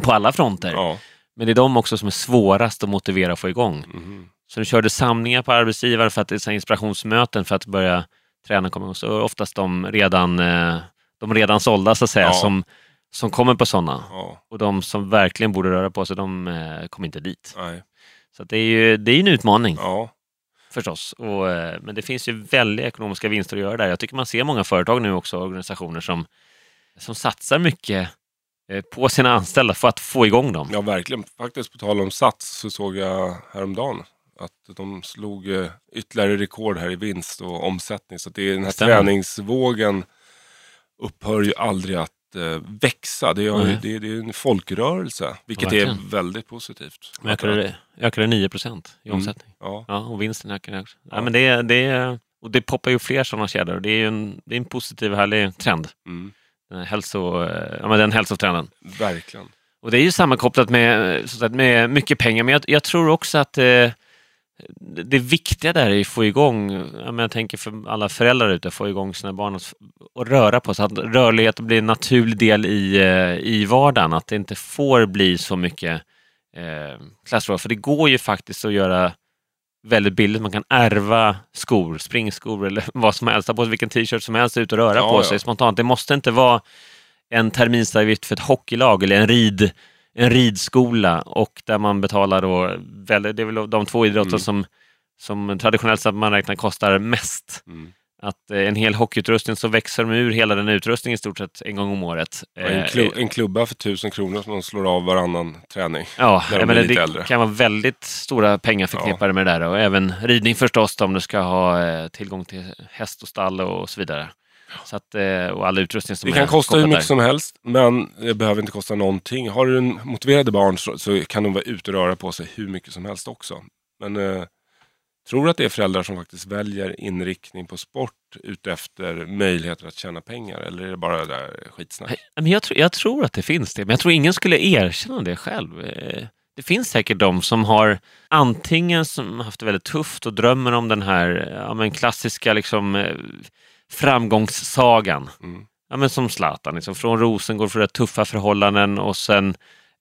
[SPEAKER 1] på alla fronter. Ja. Men det är de också som är svårast att motivera och få igång. Mm. Så du körde samlingar på arbetsgivare för att det är inspirationsmöten för att börja träna kommer igång. Så oftast de redan, eh, de redan sålda så att säga, ja. som som kommer på sådana. Ja. Och de som verkligen borde röra på sig, de eh, kommer inte dit.
[SPEAKER 2] Nej.
[SPEAKER 1] Så det är ju det är en utmaning.
[SPEAKER 2] Ja.
[SPEAKER 1] Förstås. Och, eh, men det finns ju väldiga ekonomiska vinster att göra där. Jag tycker man ser många företag nu också, organisationer som, som satsar mycket eh, på sina anställda för att få igång dem.
[SPEAKER 2] Ja, verkligen. Faktiskt på tal om Sats så såg jag häromdagen att de slog ytterligare rekord här i vinst och omsättning. Så det är den här Stämmer. träningsvågen upphör ju aldrig att växa. Det är,
[SPEAKER 1] Nej.
[SPEAKER 2] det, är, det är en folkrörelse, vilket är
[SPEAKER 1] verkligen.
[SPEAKER 2] väldigt positivt.
[SPEAKER 1] Men ökade, ökade 9 procent i
[SPEAKER 2] Mm.
[SPEAKER 1] omsättning.
[SPEAKER 2] Ja,
[SPEAKER 1] Ja, och vinsten ökade också. Ja.
[SPEAKER 2] Ja.
[SPEAKER 1] men det, det, och det poppar ju fler sådana kedjor. Det är en, det är en positiv härlig trend.
[SPEAKER 2] mm,
[SPEAKER 1] Den, här hälso, eh, ja, men den hälsotrenden.
[SPEAKER 2] verkligen.
[SPEAKER 1] Och det är ju sammankopplat med, så att, med mycket pengar. Men jag, jag tror också att eh, det viktiga där är att få igång, jag tänker för alla föräldrar ute, få igång sina barn att, att röra på sig. Att rörlighet blir en naturlig del i, eh, i vardagen. Att det inte får bli så mycket eh, klassråd. För det går ju faktiskt att göra väldigt billigt. Man kan ärva skor, springskor eller vad som helst. Ha på sig vilken t-shirt som helst ut och röra
[SPEAKER 2] Ja,
[SPEAKER 1] på
[SPEAKER 2] ja.
[SPEAKER 1] sig spontant. Det måste inte vara en terminsavgift för ett hockeylag eller en, rid, en ridskola och där man betalar då, det är väl de två idrotter
[SPEAKER 2] Mm.
[SPEAKER 1] som, som traditionellt sett man räknar kostar mest.
[SPEAKER 2] Mm.
[SPEAKER 1] Att eh, en hel hockeyutrustning så växer de ur hela den utrustningen i stort sett en gång om året.
[SPEAKER 2] En,
[SPEAKER 1] Eh,
[SPEAKER 2] klu, en klubba för tusen kronor som de slår av varannan träning.
[SPEAKER 1] Ja,
[SPEAKER 2] när de lite
[SPEAKER 1] det
[SPEAKER 2] äldre.
[SPEAKER 1] kan vara väldigt stora pengar förknippade med det där och även ridning förstås om du ska ha eh, tillgång till häst och stall och så vidare. Så att, eh, och all utrustning som
[SPEAKER 2] Det kan kosta hur mycket som helst, men det behöver inte kosta någonting. Har du en motiverade barn så, så kan de vara ute och röra på sig hur mycket som helst också. Men eh, tror du att det är föräldrar som faktiskt väljer inriktning på sport utefter möjligheter att tjäna pengar? Eller är det bara det där skitsnack?
[SPEAKER 1] Men jag, tror- jag tror att det finns det, men jag tror ingen skulle erkänna det själv. Eh, Det finns säkert de som har antingen som haft det väldigt tufft och drömmer om den här ja, men klassiska liksom, eh, framgångssagan.
[SPEAKER 2] Mm.
[SPEAKER 1] Ja, men som Zlatan, liksom, från Rosengård för rätt tuffa förhållanden och sen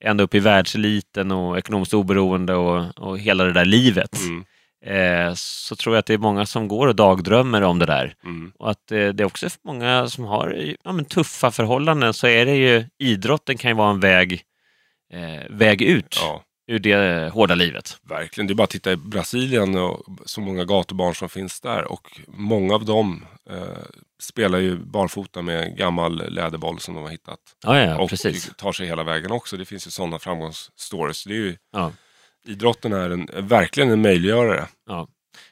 [SPEAKER 1] ända upp i världseliten och ekonomiskt oberoende och, och hela det där livet.
[SPEAKER 2] Mm.
[SPEAKER 1] Eh, så tror jag att det är många som går och dagdrömmer om det där.
[SPEAKER 2] Mm.
[SPEAKER 1] Och att eh, det är också för många som har ja, men tuffa förhållanden så är det ju idrotten kan ju vara en väg, eh, väg ut
[SPEAKER 2] Ja,
[SPEAKER 1] ur det hårda livet.
[SPEAKER 2] verkligen. Det är bara att titta i Brasilien och så många gatubarn som finns där. Och många av dem eh, spelar ju barfota med gammal läderboll som de har hittat.
[SPEAKER 1] Ja, ja,
[SPEAKER 2] och
[SPEAKER 1] precis.
[SPEAKER 2] tar sig hela vägen också. Det finns ju sådana framgångsstories. Det är ju,
[SPEAKER 1] Ja.
[SPEAKER 2] idrotten är en, verkligen en möjliggörare.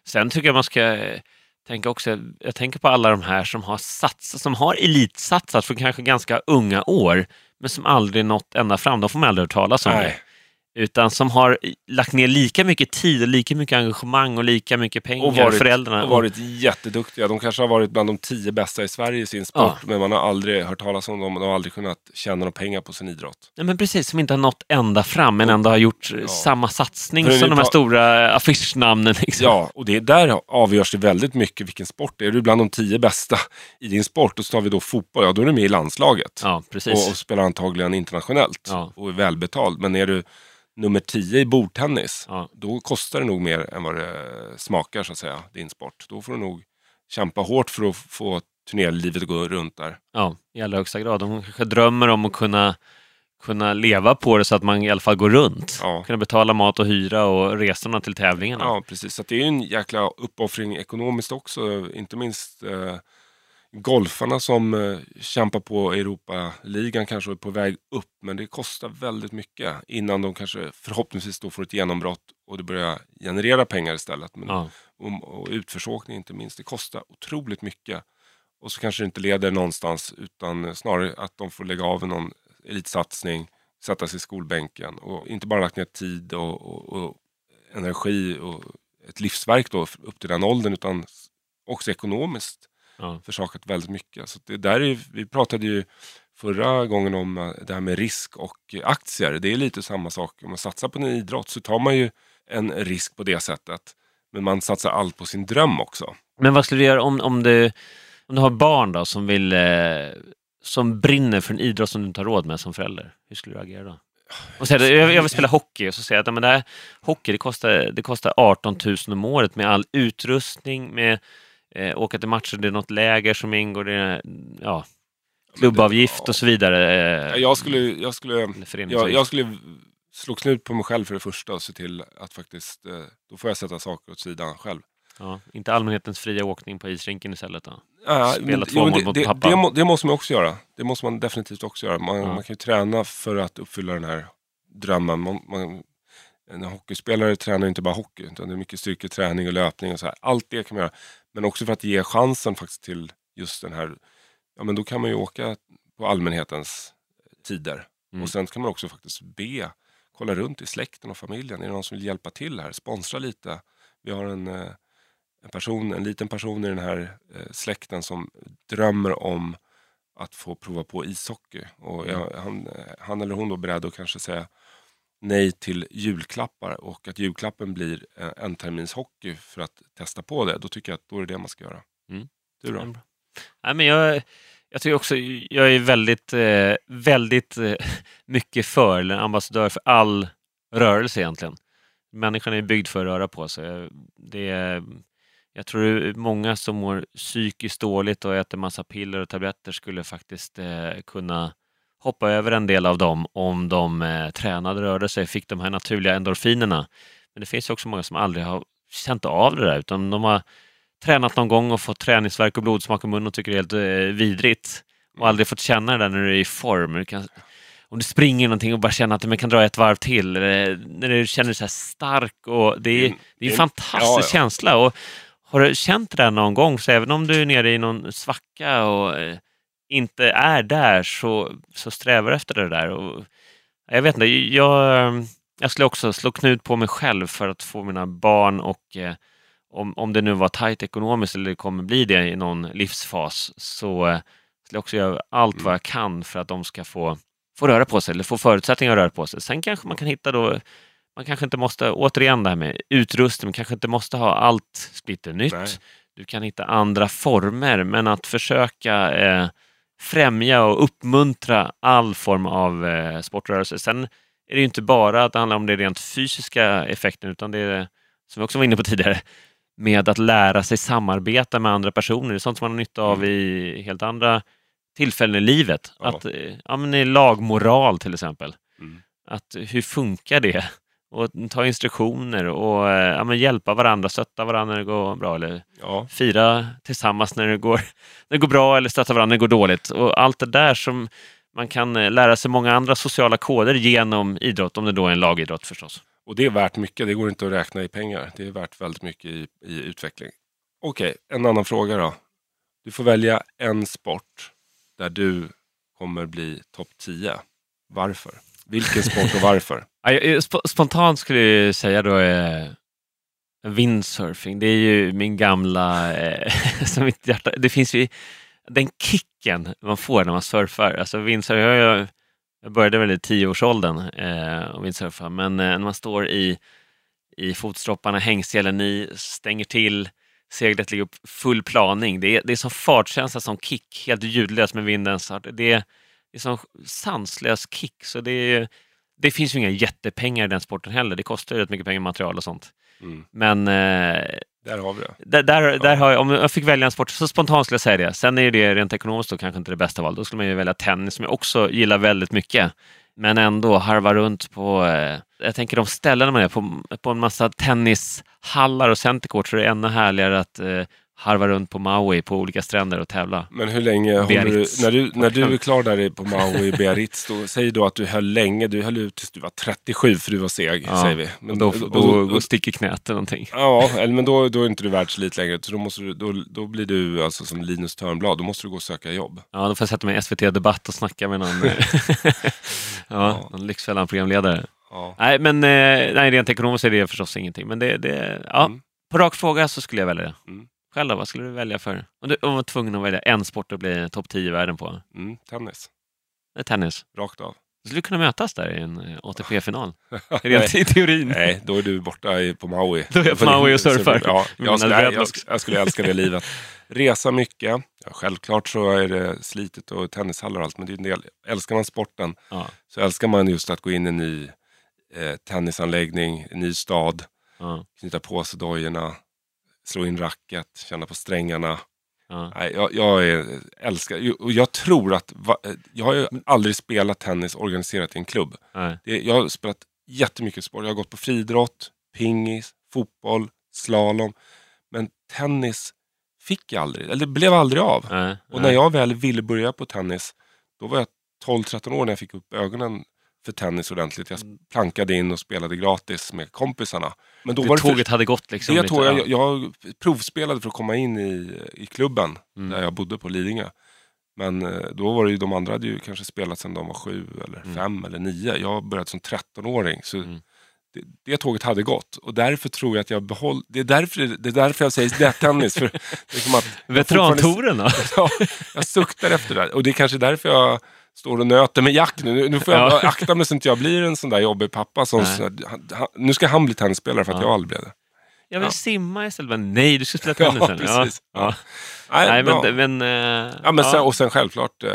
[SPEAKER 1] Sen tycker jag man ska eh, tänka också, jag tänker på alla de här som har satsat, som har elitsatsat för kanske ganska unga år, men som aldrig nått ända fram. De får man aldrig höra talas om. det. Utan som har lagt ner lika mycket tid och lika mycket engagemang och lika mycket pengar,
[SPEAKER 2] Och varit-
[SPEAKER 1] föräldrarna.
[SPEAKER 2] och varit jätteduktiga. De kanske har varit bland de tio bästa i Sverige i sin sport. Men man har aldrig hört talas om dem. De har aldrig kunnat tjäna några pengar på sin idrott.
[SPEAKER 1] Ja, men precis, som inte har nått ända fram men ändå har gjort eh, samma satsning som de här stora affischnamnen. Liksom.
[SPEAKER 2] Ja, och det är där avgörs det väldigt mycket vilken sport det är. Är du bland de tio bästa i din sport, och så tar vi då fotboll, ja då är du med i landslaget.
[SPEAKER 1] ja, precis.
[SPEAKER 2] och, och spelar antagligen internationellt
[SPEAKER 1] Ja.
[SPEAKER 2] och är välbetald. Men är du nummer tio i bordtennis,
[SPEAKER 1] Ja.
[SPEAKER 2] då kostar det nog mer än vad det smakar så att säga, din sport. Då får du nog kämpa hårt för att få turnélivet att gå runt där.
[SPEAKER 1] Ja, i allra högsta grad. De kanske drömmer om att kunna, kunna leva på det så att man i alla fall går runt.
[SPEAKER 2] Ja.
[SPEAKER 1] Kunna betala mat och hyra och resorna till tävlingarna.
[SPEAKER 2] Ja, precis. Så det är ju en jäkla uppoffring ekonomiskt också. Inte minst eh, golfarna som eh, kämpar på Europa-ligan kanske är på väg upp. Men det kostar väldigt mycket innan de kanske förhoppningsvis då får ett genombrott och det börjar generera pengar istället. Men,
[SPEAKER 1] Ja.
[SPEAKER 2] och, och utförsåkning inte minst. Det kostar otroligt mycket. Och så kanske det inte leder någonstans utan snarare att de får lägga av någon elitsatsning, sätta sig i skolbänken och inte bara lagt ner tid och, och, och energi och ett livsverk då upp till den åldern utan också ekonomiskt
[SPEAKER 1] Ja.
[SPEAKER 2] försakat väldigt mycket. Så det där är, vi pratade ju förra gången om eh, det här med risk och aktier. Det är lite samma sak. Om man satsar på en idrott så tar man ju en risk på det sättet. Men man satsar allt på sin dröm också.
[SPEAKER 1] Men vad skulle du göra om, om, du, om du har barn då som vill eh, som brinner för en idrott som du inte har råd med som förälder? Hur skulle du agera då? Och säga, jag, jag vill spela hockey och så säger jag att men det här, hockey det kostar, det kostar 18 000 om året med all utrustning, med eh, åka till matcher, det är något läger som ingår, det är, ja, klubbavgift och så vidare. Eh,
[SPEAKER 2] Jag skulle, jag skulle, jag, jag skulle slå knut på mig själv för det första och se till att faktiskt, eh, då får jag sätta saker åt sidan själv.
[SPEAKER 1] Ja, inte allmänhetens fria åkning på isrinken istället då?
[SPEAKER 2] Ja,
[SPEAKER 1] Spela två
[SPEAKER 2] jo,
[SPEAKER 1] mål
[SPEAKER 2] det,
[SPEAKER 1] mot
[SPEAKER 2] det,
[SPEAKER 1] pappa.
[SPEAKER 2] det, må, det måste man också göra. Det måste man definitivt också göra. Man,
[SPEAKER 1] Ja.
[SPEAKER 2] man kan ju träna för att uppfylla den här drömmen. Man, man, en hockeyspelare tränar ju inte bara hockey, utan det är mycket styrketräning och löpning och så här. Allt det kan man göra. Men också för att ge chansen faktiskt till just den här, ja men då kan man ju åka på allmänhetens tider.
[SPEAKER 1] Mm.
[SPEAKER 2] Och sen kan man också faktiskt be, kolla runt i släkten och familjen. Är det någon som vill hjälpa till här? Sponsra lite. Vi har en, eh, en, person, en liten person i den här eh, släkten som drömmer om att få prova på ishockey. Och jag, han, han eller hon då beredd att kanske säga nej till julklappar och att julklappen blir eh, en, termins hockey för att testa på det. Då tycker jag att då är det det man ska göra.
[SPEAKER 1] Mm.
[SPEAKER 2] Du då?
[SPEAKER 1] Bra. Nej, men jag, jag tycker också, jag är väldigt, eh, väldigt eh, mycket för, eller ambassadör för all rörelse egentligen. Människan är byggd för att röra på sig. Det är, jag tror det är många som mår psykiskt dåligt och äter massa piller och tabletter skulle faktiskt eh, kunna hoppa över en del av dem om de eh, tränade, rörde sig, fick de här naturliga endorfinerna. Men det finns också många som aldrig har känt av det där utan de har tränat någon gång och fått träningsverk och blodsmak i munnen och tycker det är helt eh, vidrigt och aldrig fått känna det där när du är i form. Du kan, om du springer någonting och bara känner att du kan dra ett varv till, när du känner dig så stark. Och det, är,
[SPEAKER 2] Mm,
[SPEAKER 1] det är en fantastisk
[SPEAKER 2] ja, ja.
[SPEAKER 1] känsla. Och har du känt det där någon gång, så även om du är nere i någon svacka och eh, inte är där, så, så strävar efter det där. Och, jag vet inte, jag, jag skulle också slå knut på mig själv för att få mina barn och eh, om, om det nu var tajt ekonomiskt eller det kommer bli det i någon livsfas så eh, skulle jag också göra allt vad jag kan för att de ska få, få röra på sig eller få förutsättningar att röra på sig. Sen kanske man kan hitta då man kanske inte måste, återigen det här med utrustning, man kanske inte måste ha allt splitter nytt.
[SPEAKER 2] Nej.
[SPEAKER 1] Du kan hitta andra former, men att försöka eh, främja och uppmuntra all form av eh, sportrörelse. Sen är det ju inte bara att det handlar om det rent fysiska effekten, utan det är, som vi också var inne på tidigare, med att lära sig samarbeta med andra personer. Det är sånt som man har nytta av i helt andra tillfällen i livet.
[SPEAKER 2] Ja.
[SPEAKER 1] Att, eh, ja, men i lagmoral till exempel.
[SPEAKER 2] Mm.
[SPEAKER 1] Att hur funkar det? Och ta instruktioner och eh, ja, hjälpa varandra, stötta varandra när det går bra. Eller
[SPEAKER 2] Ja,
[SPEAKER 1] fira tillsammans när det går, när det går bra eller stötta varandra när det går dåligt. Och allt det där som man kan eh, lära sig många andra sociala koder genom idrott, om det då är en lagidrott förstås.
[SPEAKER 2] och det är värt mycket. Det går inte att räkna i pengar. Det är värt väldigt mycket i, i utveckling. Okej, en annan fråga då. Du får välja en sport där du kommer bli topp 10. Varför? Vilken sport och varför?
[SPEAKER 1] Sp- Spontant skulle jag säga då eh, windsurfing. Det är ju min gamla... Eh, som mitt hjärta, det finns ju den kicken man får när man surfar. Alltså windsurfing, jag, jag, började väl i tioårsåldern eh, och windsurfa, men eh, när man står i, i fotstropparna, hängselen i, stänger till, seglet ligger upp full planing. Det är, det är som fartkänsla, som kick, helt ljudlös med vindens fart. Det är, det är som sanslös kick, så det är det finns ju inga jättepengar i den sporten heller. Det kostar ju rätt mycket pengar material och sånt.
[SPEAKER 2] Mm.
[SPEAKER 1] Men eh,
[SPEAKER 2] Där har vi det.
[SPEAKER 1] där, där, där har jag, om jag fick välja en sport så spontant skulle jag säga det. Sen är det rent ekonomiskt då kanske inte det bästa valet. Då skulle man ju välja tennis som jag också gillar väldigt mycket. Men ändå harva runt på, eh, jag tänker de ställena man är på, på en massa tennishallar och centercourt så är det ännu härligare att eh, harva runt på Maui på olika stränder och tävla.
[SPEAKER 2] Men hur länge håller du, när du, när du är klar där på Maui i Biarritz, då, säg då att du höll länge, du höll ut tills du var 37 för du var seg,
[SPEAKER 1] Ja,
[SPEAKER 2] säger vi. Men
[SPEAKER 1] Och då, då, då sticker knät eller någonting.
[SPEAKER 2] Ja, eller, men då, då är inte du världselit längre. Så då, måste du, då, då blir du alltså som Linus Törnblad, då måste du gå och söka jobb.
[SPEAKER 1] Ja, då får jag sätta mig i SVT Debatt och snacka med någon, eh, ja, någon Lyxfällan-programledare.
[SPEAKER 2] Ja.
[SPEAKER 1] Nej, men eh, nej, rent ekonomiskt är det förstås ingenting. Men det, det, ja,
[SPEAKER 2] Mm.
[SPEAKER 1] på rak fråga så skulle jag välja det.
[SPEAKER 2] Mm.
[SPEAKER 1] Själv då, vad skulle du välja för? Om du om du var tvungen att välja en sport att bli topp 10 i världen på?
[SPEAKER 2] Mm, tennis,
[SPEAKER 1] Det är tennis.
[SPEAKER 2] rakt av.
[SPEAKER 1] Du skulle kunna mötas där i en eh, ATP-final. Rent i teorin.
[SPEAKER 2] Nej, då är du borta på Maui.
[SPEAKER 1] Då är jag på Maui och surfar.
[SPEAKER 2] Ja, jag, skulle, jag, jag skulle älska det livet. Resa mycket. Ja, självklart så är det slitet och tennishallar och allt, men det är en del. Älskar man sporten
[SPEAKER 1] Ja,
[SPEAKER 2] så älskar man just att gå in i en ny eh, tennisanläggning, en ny stad,
[SPEAKER 1] ja,
[SPEAKER 2] knyta på sig dojorna, slå in racket, känna på strängarna.
[SPEAKER 1] ja.
[SPEAKER 2] Nej, jag, jag är, älskar, och jag tror att, va, jag har ju aldrig spelat tennis organiserat i en klubb. Det, jag har spelat jättemycket sport. Jag har gått på friidrott, pingis, fotboll, slalom. Men tennis fick jag aldrig, eller det blev aldrig av.
[SPEAKER 1] Nej,
[SPEAKER 2] Och när jag väl ville börja på tennis, då var jag 12-13 år när jag fick upp ögonen för tennis ordentligt. Jag plankade in och spelade gratis med kompisarna. Men då
[SPEAKER 1] Det
[SPEAKER 2] var det
[SPEAKER 1] tåget hade gått liksom.
[SPEAKER 2] det
[SPEAKER 1] lite,
[SPEAKER 2] jag,
[SPEAKER 1] ja.
[SPEAKER 2] jag, provspelade för att komma in i, i klubben
[SPEAKER 1] Mm.
[SPEAKER 2] där jag bodde på Lidingö. Men eh, då var det ju, de andra hade ju kanske spelat sedan de var sju eller
[SPEAKER 1] Mm.
[SPEAKER 2] fem eller nio. Jag började som 13-åring. Så
[SPEAKER 1] Mm.
[SPEAKER 2] det, det tåget hade gått. Och därför tror jag att jag behåll... Det är därför, det är därför jag säger det fortfarande-
[SPEAKER 1] Veterantouren då?
[SPEAKER 2] Ja, jag suktar efter det. Och det är kanske därför jag står och nöter med Jack nu. Nu- får jag
[SPEAKER 1] Ja.
[SPEAKER 2] akta mig så inte jag blir en sån där jobbig pappa. Som,
[SPEAKER 1] Nej.
[SPEAKER 2] så, han, han, nu ska han bli tennisspelare för att
[SPEAKER 1] Ja.
[SPEAKER 2] jag aldrig blev det.
[SPEAKER 1] Jag vill
[SPEAKER 2] Ja.
[SPEAKER 1] simma istället. Nej, du ska spela
[SPEAKER 2] Ja,
[SPEAKER 1] tennis. nu.
[SPEAKER 2] precis.
[SPEAKER 1] Ja.
[SPEAKER 2] Nej,
[SPEAKER 1] Nej, men... men, eh,
[SPEAKER 2] Ja, men
[SPEAKER 1] ja.
[SPEAKER 2] Sen, och sen självklart eh,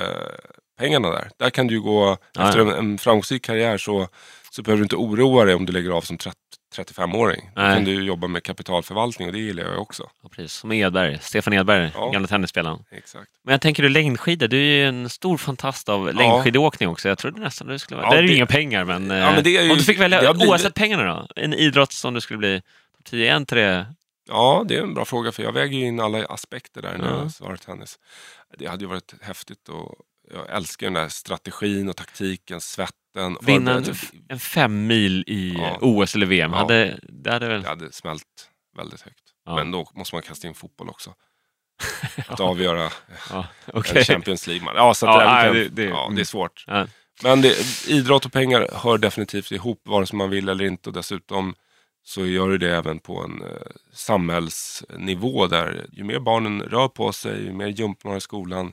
[SPEAKER 2] pengarna där. Där kan du ju gå,
[SPEAKER 1] Ja,
[SPEAKER 2] efter
[SPEAKER 1] ja.
[SPEAKER 2] en, en framgångsrik karriär så, så behöver du inte oroa dig om du lägger av som 30, 35-åring. Då kan du jobba med kapitalförvaltning och det gillar jag också.
[SPEAKER 1] Ja, precis. Som Edberg, Stefan Edberg,
[SPEAKER 2] Ja.
[SPEAKER 1] gamla tennisspelaren.
[SPEAKER 2] Exakt.
[SPEAKER 1] Men jag tänker du längdskidor, du är ju en stor fantast av längdskidåkning också. Jag trodde nästan du skulle vara...
[SPEAKER 2] Ja,
[SPEAKER 1] Där är ju
[SPEAKER 2] det-
[SPEAKER 1] inga pengar, men,
[SPEAKER 2] Ja, men det är ju-
[SPEAKER 1] om du fick välja,
[SPEAKER 2] det blivit-
[SPEAKER 1] oavsett pengarna då, en idrott som du skulle bli topp 10, en till det?
[SPEAKER 2] Ja, det är en bra fråga för jag väger ju in alla aspekter där när
[SPEAKER 1] Ja.
[SPEAKER 2] jag svarar tennis. Det hade ju varit häftigt och jag älskar den där strategin och taktiken, svetten.
[SPEAKER 1] Vinna en, en fem mil i
[SPEAKER 2] Ja.
[SPEAKER 1] OS eller VM,
[SPEAKER 2] Ja.
[SPEAKER 1] hade, det hade väl...
[SPEAKER 2] Det hade smält väldigt högt.
[SPEAKER 1] Ja.
[SPEAKER 2] Men då måste man kasta in fotboll också. Att avgöra
[SPEAKER 1] okej.
[SPEAKER 2] Champions League. Ja, så det,
[SPEAKER 1] nej, det- det-
[SPEAKER 2] ja,
[SPEAKER 1] mm.
[SPEAKER 2] det är svårt.
[SPEAKER 1] Ja.
[SPEAKER 2] Men idrott och pengar hör definitivt ihop vare sig man vill eller inte. Och dessutom så gör det det även på en eh, samhällsnivå där ju mer barnen rör på sig, ju mer jump man har i skolan,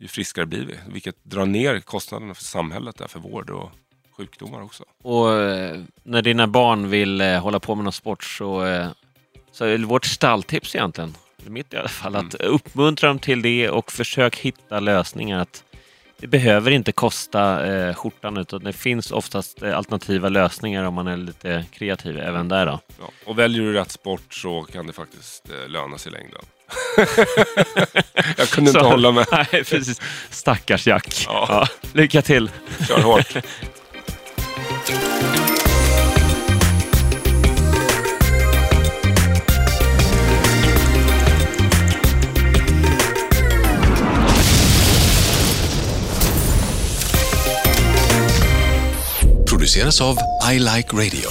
[SPEAKER 2] ju friskare blir vi. Vilket drar ner kostnaderna för samhället där, för vård och sjukdomar också.
[SPEAKER 1] Och eh, när dina barn vill eh, hålla på med någon sport så, eh, så är vårt stalltips egentligen, mitt i alla fall, att uppmuntra dem till det och försök hitta lösningar. Att det behöver inte kosta eh, skjortan utan det finns oftast alternativa lösningar om man är lite kreativ även där då.
[SPEAKER 2] Ja. Och väljer du rätt sport så kan det faktiskt eh, löna sig i längden. Jag kunde inte
[SPEAKER 1] Så-
[SPEAKER 2] hålla med.
[SPEAKER 1] Nej, precis. Stackars Jack.
[SPEAKER 2] Ja.
[SPEAKER 1] Ja, lycka till!
[SPEAKER 2] Kör hårt.
[SPEAKER 3] produceras av I Like Radio.